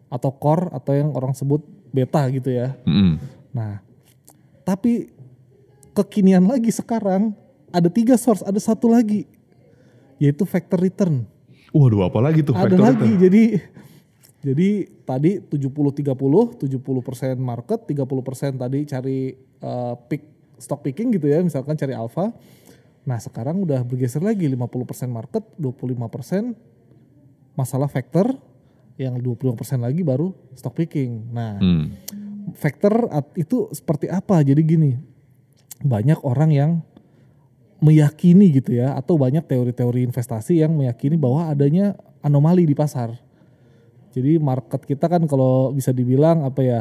atau core atau yang orang sebut beta gitu ya. Mm-mm. Nah, tapi kekinian lagi sekarang ada tiga source, ada satu lagi yaitu factor return. Waduh, apa lagi tuh Ada factor lagi return? jadi jadi tadi 70 30, 70% market, 30% tadi cari eh, pick stock picking gitu ya, misalkan cari alpha. Nah, sekarang udah bergeser lagi 50% market, 25% masalah factor, yang 25% lagi baru stock picking. Nah, Hmm. factor itu seperti apa? Jadi gini, banyak orang yang meyakini gitu ya, atau banyak teori-teori investasi yang meyakini bahwa adanya anomali di pasar. Jadi market kita kan kalau bisa dibilang apa ya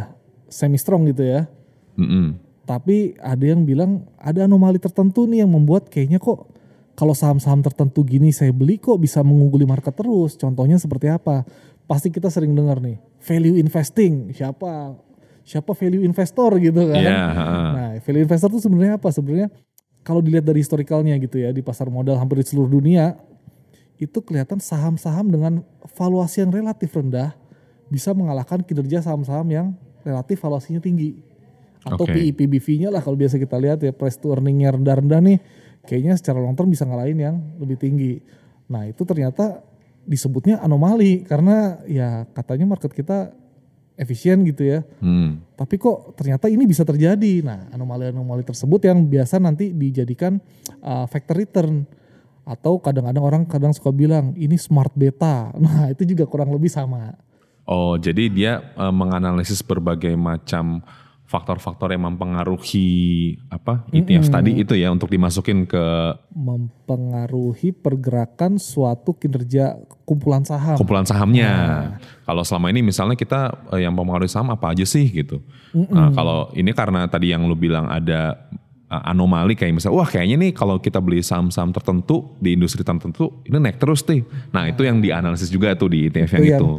semi strong gitu ya. Mm-mm. Tapi ada yang bilang ada anomali tertentu nih yang membuat kayaknya kok kalau saham-saham tertentu gini saya beli kok bisa mengungguli market terus. Contohnya seperti apa? Pasti kita sering dengar nih value investing. Siapa siapa value investor gitu kan? Iya, ha-ha. Nah, value investor itu sebenarnya apa? Sebenarnya kalau dilihat dari historikalnya gitu ya di pasar modal hampir di seluruh dunia itu kelihatan saham-saham dengan valuasi yang relatif rendah bisa mengalahkan kinerja saham-saham yang relatif valuasinya tinggi. atau Oke. PI PBV-nya lah kalau biasa kita lihat ya price to earning-nya rendah-rendah nih kayaknya secara long term bisa ngalahin yang lebih tinggi. Nah itu ternyata disebutnya anomali karena ya katanya market kita efisien gitu ya. Hmm. Tapi kok ternyata ini bisa terjadi. Nah, anomali-anomali tersebut yang biasa nanti dijadikan uh, factor return atau kadang-kadang orang kadang suka bilang ini smart beta. Nah, itu juga kurang lebih sama. Oh, jadi dia eh, menganalisis berbagai macam faktor-faktor yang mempengaruhi apa ETF tadi itu ya untuk dimasukin ke Mempengaruhi pergerakan suatu kinerja kumpulan saham. kumpulan sahamnya. Kalau selama ini misalnya kita eh, yang mempengaruhi saham apa aja sih gitu. Nah, kalau ini karena tadi yang lu bilang ada anomali kayak misalnya wah kayaknya nih kalau kita beli saham-saham tertentu di industri tertentu ini naik terus nih. Nah, itu yang dianalisis juga tuh di ETF yang Itu yang itu.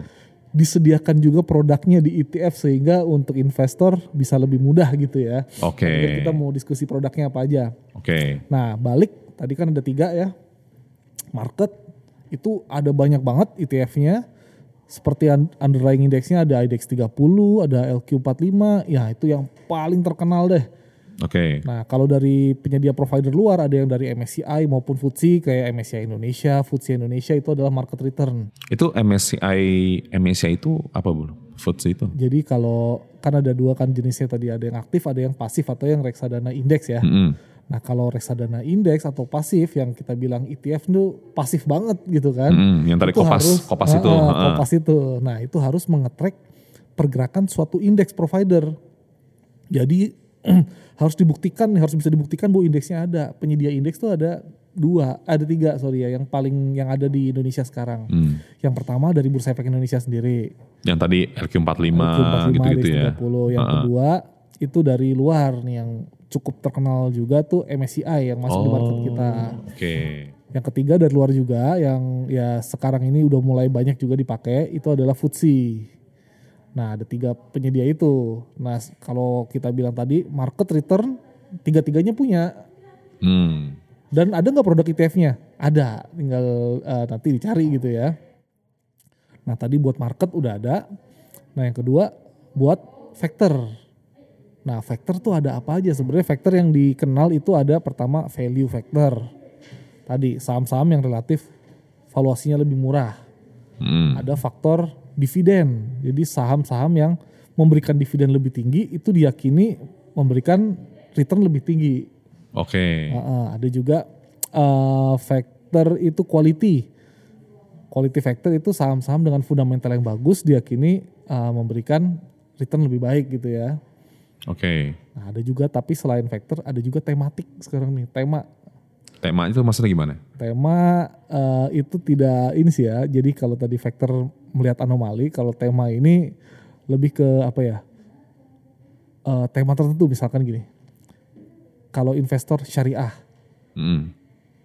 disediakan juga produknya di ETF sehingga untuk investor bisa lebih mudah gitu ya. Oke. Jadi Kita mau diskusi produknya apa aja. Oke. Nah balik tadi kan ada tiga ya market itu ada banyak banget ETF-nya seperti un- underlying indeksnya ada IDX 30, ada LQ45, ya itu yang paling terkenal deh. Oke. Nah kalau dari penyedia provider luar ada yang dari MSCI maupun FTSE kayak MSCI Indonesia, FTSE Indonesia itu adalah market return. Itu MSCI MSCI itu apa bu? FTSE itu? Jadi kalau kan ada dua kan jenisnya tadi ada yang aktif, ada yang pasif atau yang reksadana indeks ya. Mm-mm. Nah kalau reksadana indeks atau pasif yang kita bilang ETF itu pasif banget gitu kan. Mm-mm. Yang tadi Itu kopas harus- kopas itu. ah, heeh. Kopas itu. Nah itu harus mengetrack pergerakan suatu indeks provider. Jadi harus dibuktikan, harus bisa dibuktikan bahwa indeksnya ada. Penyedia indeks tuh ada dua, ada tiga sorry ya, yang paling yang ada di Indonesia sekarang. Hmm. Yang pertama dari Bursa Efek Indonesia sendiri, Yang tadi LQ45 LQ45, gitu-gitu ya. DX30. Yang Heeh. kedua itu dari luar nih yang cukup terkenal juga tuh MSCI yang masuk di market kita. Oke. Yang ketiga dari luar juga yang ya sekarang ini udah mulai banyak juga dipakai itu adalah FTSE. Nah ada tiga penyedia itu. Nah kalau kita bilang tadi market return tiga-tiganya punya. Hmm. Dan ada nggak produk ETF-nya? Ada, tinggal eh, nanti dicari gitu ya. Nah tadi buat market udah ada. Nah yang kedua buat factor. Nah factor tuh ada apa aja? Sebenarnya factor yang dikenal itu ada pertama value factor. Tadi saham-saham yang relatif valuasinya lebih murah. Hmm. Ada faktor dividen. Jadi saham-saham yang memberikan dividen lebih tinggi itu diyakini memberikan return lebih tinggi. Oke. Heeh, ada juga eh, factor itu quality. Quality factor itu saham-saham dengan fundamental yang bagus diyakini eh, memberikan return lebih baik gitu ya. Oke. Nah, ada juga tapi selain factor ada juga tematik sekarang nih. Tema Tema itu maksudnya gimana? tema eh, itu tidak ini sih ya. Jadi kalau tadi factor melihat anomali, kalau tema ini lebih ke apa ya? Eh, tema tertentu misalkan gini. Kalau investor syariah, Hmm.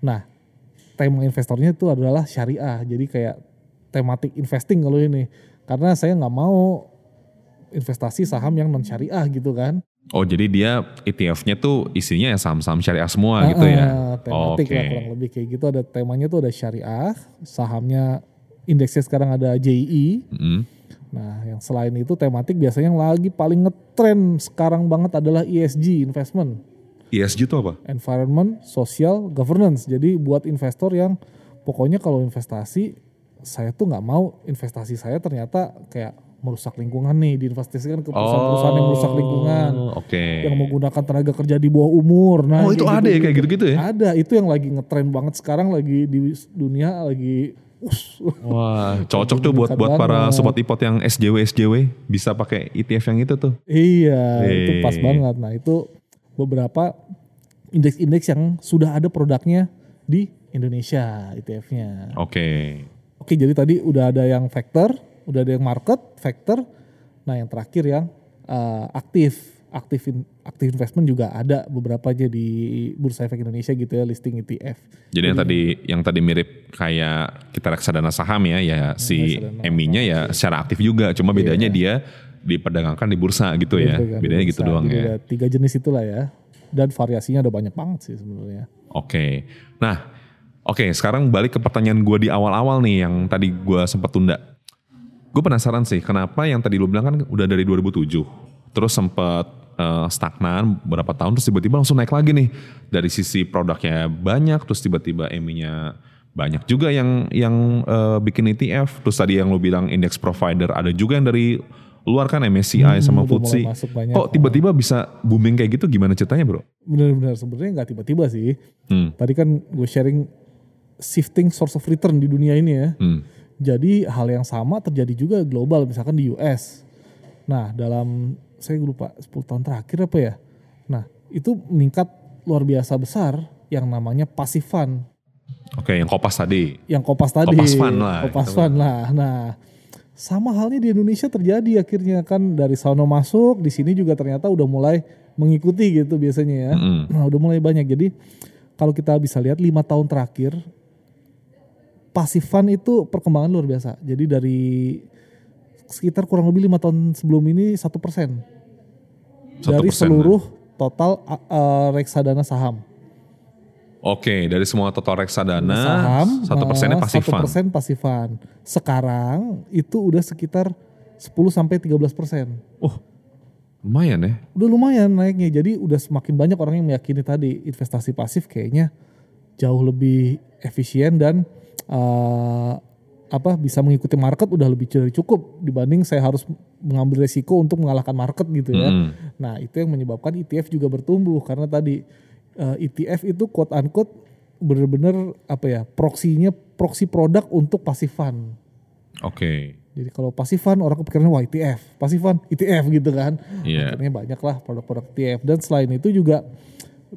Nah, tema investornya itu adalah syariah. Jadi kayak tematik investing kalau ini. Karena saya nggak mau investasi saham yang non syariah gitu kan. Oh jadi dia ETF-nya tuh isinya ya saham-saham syariah semua gitu ya? Ah, tematik Oke. lah kurang lebih kayak gitu. Ada temanya tuh ada syariah, sahamnya indeksnya sekarang ada JI. Hmm. Nah, yang selain itu tematik biasanya yang lagi paling ngetren sekarang banget adalah ESG investment. ESG itu apa? environment, social, governance. Jadi buat investor yang pokoknya kalau investasi saya tuh nggak mau investasi saya ternyata kayak merusak lingkungan nih diinvestasikan ke perusahaan-perusahaan yang merusak lingkungan, Oh, Oke. yang menggunakan tenaga kerja di bawah umur. Nah, Oh itu ada ya kayak gitu-gitu ya? Ada, itu yang lagi ngetren banget sekarang lagi di dunia lagi Wah cocok tuh buat buat para sobat ipot yang SJW SJW bisa pakai ETF yang itu tuh. Iya, itu pas banget. Nah, itu beberapa indeks-indeks yang sudah ada produknya di Indonesia ETF-nya. Oke. Oke, jadi tadi udah ada yang factor, udah ada yang market, factor. Nah, yang terakhir yang eh, aktif, aktif in- aktif investment juga ada beberapa aja di Bursa Efek Indonesia gitu ya listing ETF. Jadi yang tadi yang tadi mirip kayak kita reksadana saham ya, ya si reksadana EMI-nya ya secara aktif juga, cuma bedanya dia diperdagangkan di bursa gitu ya. Gitu Bedanya gitu bursa. doang Jadi ya. ada tiga jenis itulah ya. Dan variasinya ada banyak banget sih sebenarnya. Oke. Nah, oke sekarang balik ke pertanyaan gue di awal-awal nih yang tadi gue sempat tunda. Gue penasaran sih kenapa yang tadi lu bilang kan udah dari 2007. Terus sempat eh, stagnan beberapa tahun terus tiba-tiba langsung naik lagi nih dari sisi produknya banyak terus tiba-tiba EMI-nya banyak juga yang yang eh, bikin ETF terus tadi yang lo bilang index provider ada juga yang dari luar kan MSCI sama Hmm, mulai FTSE kok tiba-tiba bisa booming kayak gitu gimana ceritanya bro? Bener-bener sebenarnya nggak tiba-tiba sih. Hmm. Tadi kan gue sharing shifting source of return di dunia ini ya. Hmm. Jadi hal yang sama terjadi juga global misalkan di US. Nah dalam saya lupa 10 tahun terakhir apa ya. Nah itu meningkat luar biasa besar yang namanya passive fund. Oke yang kopas tadi. Yang kopas tadi. Kopas fund lah. Kopas fund lah. Nah sama halnya di Indonesia terjadi akhirnya kan dari sono masuk di sini juga ternyata udah mulai mengikuti gitu biasanya ya. Mm-mm. Nah udah mulai banyak. Jadi kalau kita bisa lihat lima tahun terakhir passive fund itu perkembangan luar biasa. Jadi dari sekitar kurang lebih lima tahun sebelum ini satu persen dari seluruh total uh, reksadana saham. Oke dari semua total reksadana saham satu persennya uh, passive satu persen passive fund. Sekarang itu udah sekitar 10 sampai 13 persen. Oh lumayan ya. Udah lumayan naiknya. Jadi udah semakin banyak orang yang meyakini tadi investasi pasif kayaknya jauh lebih efisien dan uh, apa bisa mengikuti market udah lebih dari cukup dibanding saya harus mengambil resiko untuk mengalahkan market gitu ya. Mm. Nah itu yang menyebabkan ETF juga bertumbuh karena tadi eh, ETF itu quote unquote bener-bener apa ya proksinya proksi produk untuk passive fund. Oke. Jadi kalau passive fund orang kepikirannya wah ETF, passive fund ETF gitu kan. Iya. Akhirnya banyak lah produk-produk ETF dan selain itu juga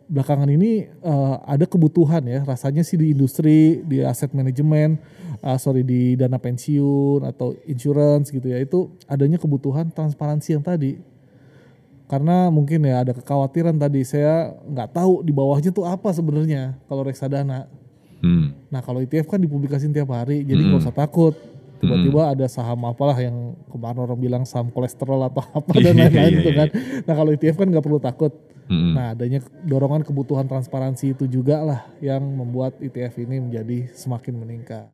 belakangan ini eh, ada kebutuhan ya rasanya sih di industri di aset manajemen eh, sorry di dana pensiun atau insurance gitu ya itu adanya kebutuhan transparansi yang tadi karena mungkin ya ada kekhawatiran tadi saya nggak tahu di bawahnya tuh apa sebenarnya kalau reksadana Hmm. Nah kalau ETF kan dipublikasin tiap hari, jadi nggak usah takut. Tiba-tiba ada saham apalah yang kemarin orang bilang saham kolesterol atau apa dan Iya, lain-lain gitu kan. Nah kalau ETF kan nggak perlu takut. Mm-mm. Nah adanya dorongan kebutuhan transparansi itu juga lah yang membuat ETF ini menjadi semakin meningkat.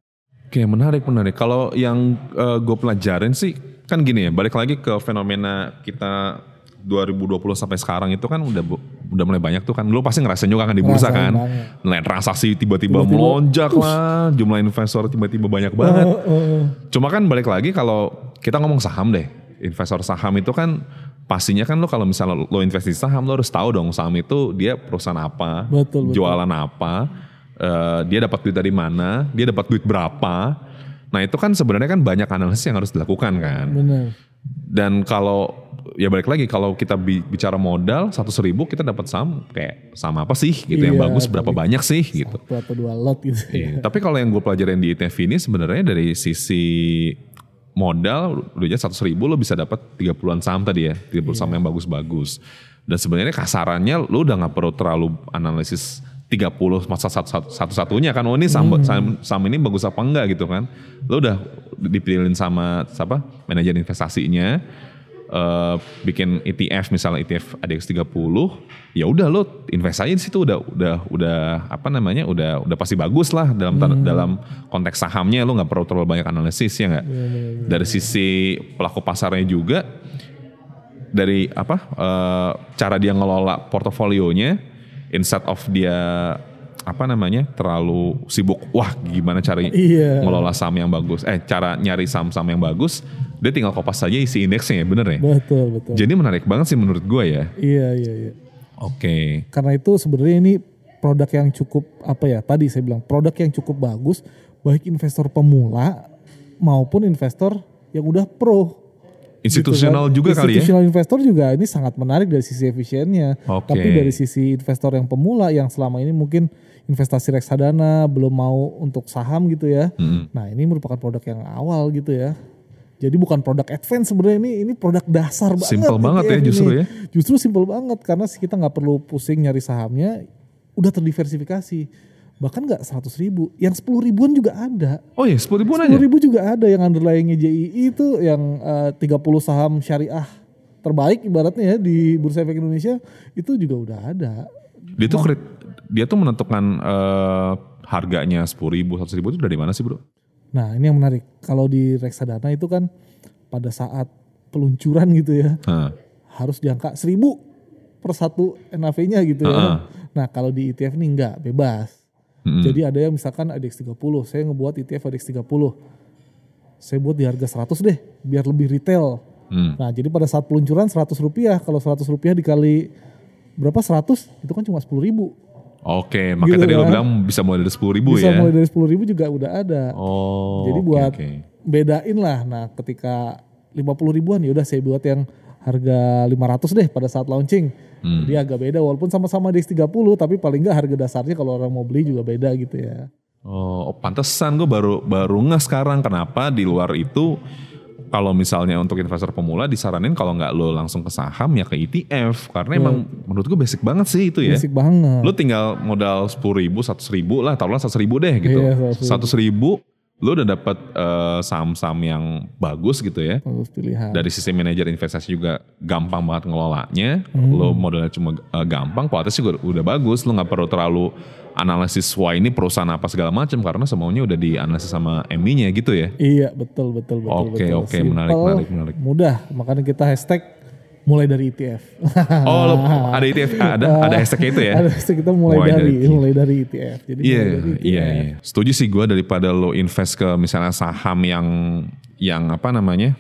Oke menarik menarik. Kalau yang gue pelajarin sih kan gini ya. Balik lagi ke fenomena kita 2020 sampai sekarang itu kan udah udah mulai banyak tuh kan. Lu pasti ngerasain juga kan di bursa kan. Nilai transaksi tiba-tiba melonjak lah. Jumlah investor tiba-tiba banyak banget. Heeh. Cuma kan balik lagi kalau kita ngomong saham deh, investor saham itu kan pastinya kan lo kalau misalnya lo investasi saham lo harus tahu dong saham itu dia perusahaan apa, Betul, betul. jualan apa, eh, dia dapat duit dari mana, dia dapat duit berapa. Nah itu kan sebenarnya kan banyak analisis yang harus dilakukan kan. Bener. Dan kalau ya balik lagi kalau kita bi- bicara modal satu ribu kita dapat saham kayak sama apa sih gitu yang Iya, bagus berapa banyak sih gitu. Satu atau dua lot gitu. Iya, Tapi kalau yang gue pelajarin di ETF ini sebenarnya dari sisi modal udah aja seratus ribu lo bisa dapat 30-an saham tadi ya, 30 saham yang bagus-bagus. Dan sebenarnya kasarannya lo udah nggak perlu terlalu analisis 30 masa satu, satu, satu-satunya kan oh ini saham, saham, saham ini bagus apa enggak gitu kan. Lo udah dipilihin sama siapa manajer investasinya eh, bikin ETF misalnya ETF ADX 30 ya udah lo invest aja di situ udah udah udah apa namanya udah udah pasti bagus lah dalam tan- dalam konteks sahamnya lo nggak perlu terlalu banyak analisis ya nggak? Dari sisi pelaku pasarnya juga dari apa eh, cara dia ngelola portofolionya instead of dia apa namanya terlalu sibuk wah gimana cara Iya. ngelola saham yang bagus eh cara nyari saham-saham yang bagus dia tinggal kopas saja isi indeksnya ya bener ya Betul betul. jadi menarik banget sih menurut gue ya Iya iya iya. oke Karena itu sebenarnya ini produk yang cukup apa ya? Tadi saya bilang produk yang cukup bagus baik investor pemula maupun investor yang udah pro. Institusional Gitu juga kali ya Institutional investor juga ini sangat menarik dari sisi efisiennya. Oke. Tapi dari sisi investor yang pemula yang selama ini mungkin investasi reksadana belum mau untuk saham gitu ya. Mm-mm. Nah ini merupakan produk yang awal gitu ya. Jadi bukan produk advance sebenarnya ini ini produk dasar banget. Simple banget ya justru ini. ya. Justru simple banget karena kita nggak perlu pusing nyari sahamnya, udah terdiversifikasi. Bahkan nggak 100 ribu, yang 10 ribuan juga ada. oh ya sepuluh ribuan aja 10 ribu juga ada yang underlyingnya JII itu yang eh, 30 saham syariah terbaik ibaratnya ya di Bursa Efek Indonesia itu juga udah ada. dia tuh krit- dia tuh menentukan eh, harganya sepuluh ribu seratus ribu itu dari mana sih bro Nah ini yang menarik. Kalau di reksadana itu kan pada saat peluncuran gitu ya Nah, harus di angka 1000 per satu NAV-nya gitu ya. Heeh. Nah kalau di ETF nih enggak, bebas. Mm-mm. Jadi ada yang misalkan ADX 30, saya ngebuat ETF ADX 30. Saya buat di harga 100 deh, biar lebih retail. Hmm. Nah jadi pada saat peluncuran 100 rupiah, kalau 100 rupiah dikali berapa 100, itu kan cuma 10 ribu. Oke, makanya Gitu tadi lo kan. bilang bisa mulai dari sepuluh ribu Bisa ya. mulai dari 10 ribu juga udah ada. Oh. Jadi buat oke. bedain lah. Nah, ketika 50 ribuan ya udah saya buat yang harga 500 deh pada saat launching. Hmm. Jadi agak beda walaupun sama-sama DX 30 tapi paling nggak harga dasarnya kalau orang mau beli juga beda gitu ya. Oh, oh, pantesan gue baru baru nggak sekarang kenapa di luar itu kalau misalnya untuk investor pemula disaranin kalau nggak lo langsung ke saham ya ke ETF karena emang menurut gue basic banget sih itu ya. Basic banget. Lo tinggal modal sepuluh ribu, seratus ribu lah, taruhlah seratus ribu deh gitu. Iya, 100.000. Seratus ribu, lo udah dapat eh, saham-saham yang bagus gitu ya. Terus pilihan. Dari sisi manajer investasi juga gampang banget ngelolanya. Hmm. Lo modalnya cuma eh, gampang, kualitasnya juga udah bagus. Lo nggak perlu terlalu analisis wah ini perusahaan apa segala macam karena semuanya udah dianalisis sama MI-nya gitu ya. Iya betul betul betul. Oke, betul. oke, menarik, Simple, menarik, menarik. Mudah makanya kita hashtag mulai dari ETF. Oh, ada ETF, ada ada hashtagnya itu ya. Ada hashtag kita mulai, Mulai dari, dari- mulai dari ETF. Jadi Iya, mulai dari iya, iya. Setuju sih gue daripada lo invest ke misalnya saham yang yang apa namanya?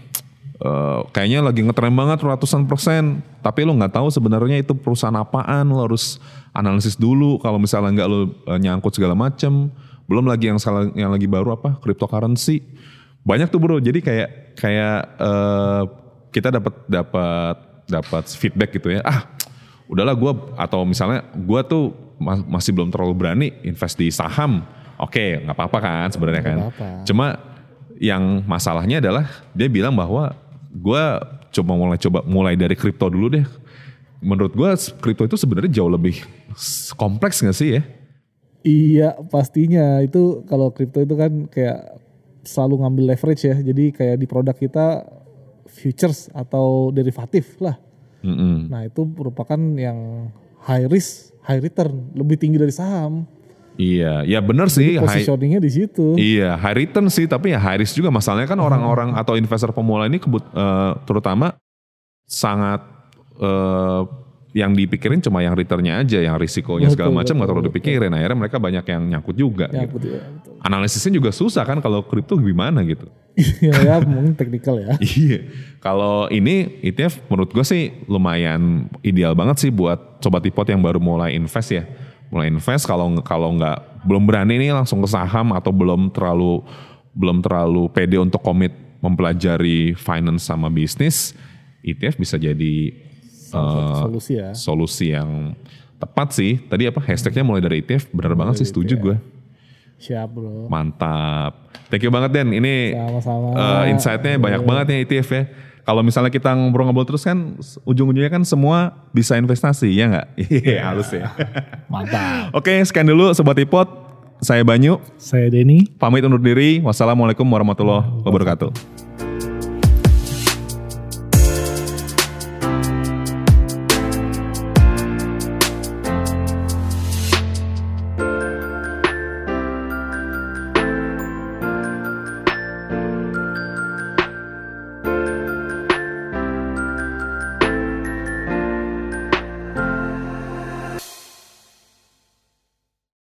eh, kayaknya lagi ngetren banget ratusan persen, tapi lo nggak tahu sebenarnya itu perusahaan apaan, lo harus analisis dulu. Kalau misalnya nggak lo eh, nyangkut segala macem, belum lagi yang salah yang lagi baru apa cryptocurrency, banyak tuh bro. Jadi kayak kayak eh, kita dapat dapat dapat feedback gitu ya. Ah, udahlah gue atau misalnya gue tuh ma- masih belum terlalu berani invest di saham. Oke, nggak apa-apa kan sebenarnya kan. apa-apa. Cuma yang masalahnya adalah dia bilang bahwa gue coba mulai coba mulai dari kripto dulu deh. Menurut gue kripto itu sebenarnya jauh lebih kompleks gak sih ya? Iya pastinya itu kalau kripto itu kan kayak selalu ngambil leverage ya. Jadi kayak di produk kita futures atau derivatif lah. Mm-mm. Nah itu merupakan yang high risk, high return, lebih tinggi dari saham. Iya, ya bener sih. Positioningnya di situ. Iya, high return sih, tapi ya high risk juga. Masalahnya kan orang-orang atau investor pemula ini kebut, eh, terutama sangat eh, yang dipikirin cuma yang returnnya aja, yang risikonya segala macam nggak terlalu dipikirin. Akhirnya mereka banyak yang nyangkut juga. Ya, gitu. ya, betul. Analisisnya juga susah kan kalau kripto gimana gitu. Iya ya, mungkin teknikal ya. Iya, kalau ini ETF menurut gue sih lumayan ideal banget sih buat sobat ipot yang baru mulai invest ya. Mulai invest kalau kalau nggak belum berani nih langsung ke saham atau belum terlalu belum terlalu pede untuk komit mempelajari finance sama bisnis, ETF bisa jadi eh, Solusi ya. solusi yang tepat sih. Tadi apa hashtagnya mulai dari ETF, benar banget sih setuju gue. Siap bro. Mantap. Thank you banget Den. Ini Sama-sama. eh, insight-nya banyak banget ya ETF ya. Kalau misalnya kita ngobrol-ngobrol terus kan ujung-ujungnya kan semua bisa investasi ya nggak? Iya halus ya. Mantap. Oke sekian dulu Sobat Ipot. Saya Banyu. Saya Denny. Pamit undur diri. Wassalamualaikum warahmatullahi wabarakatuh.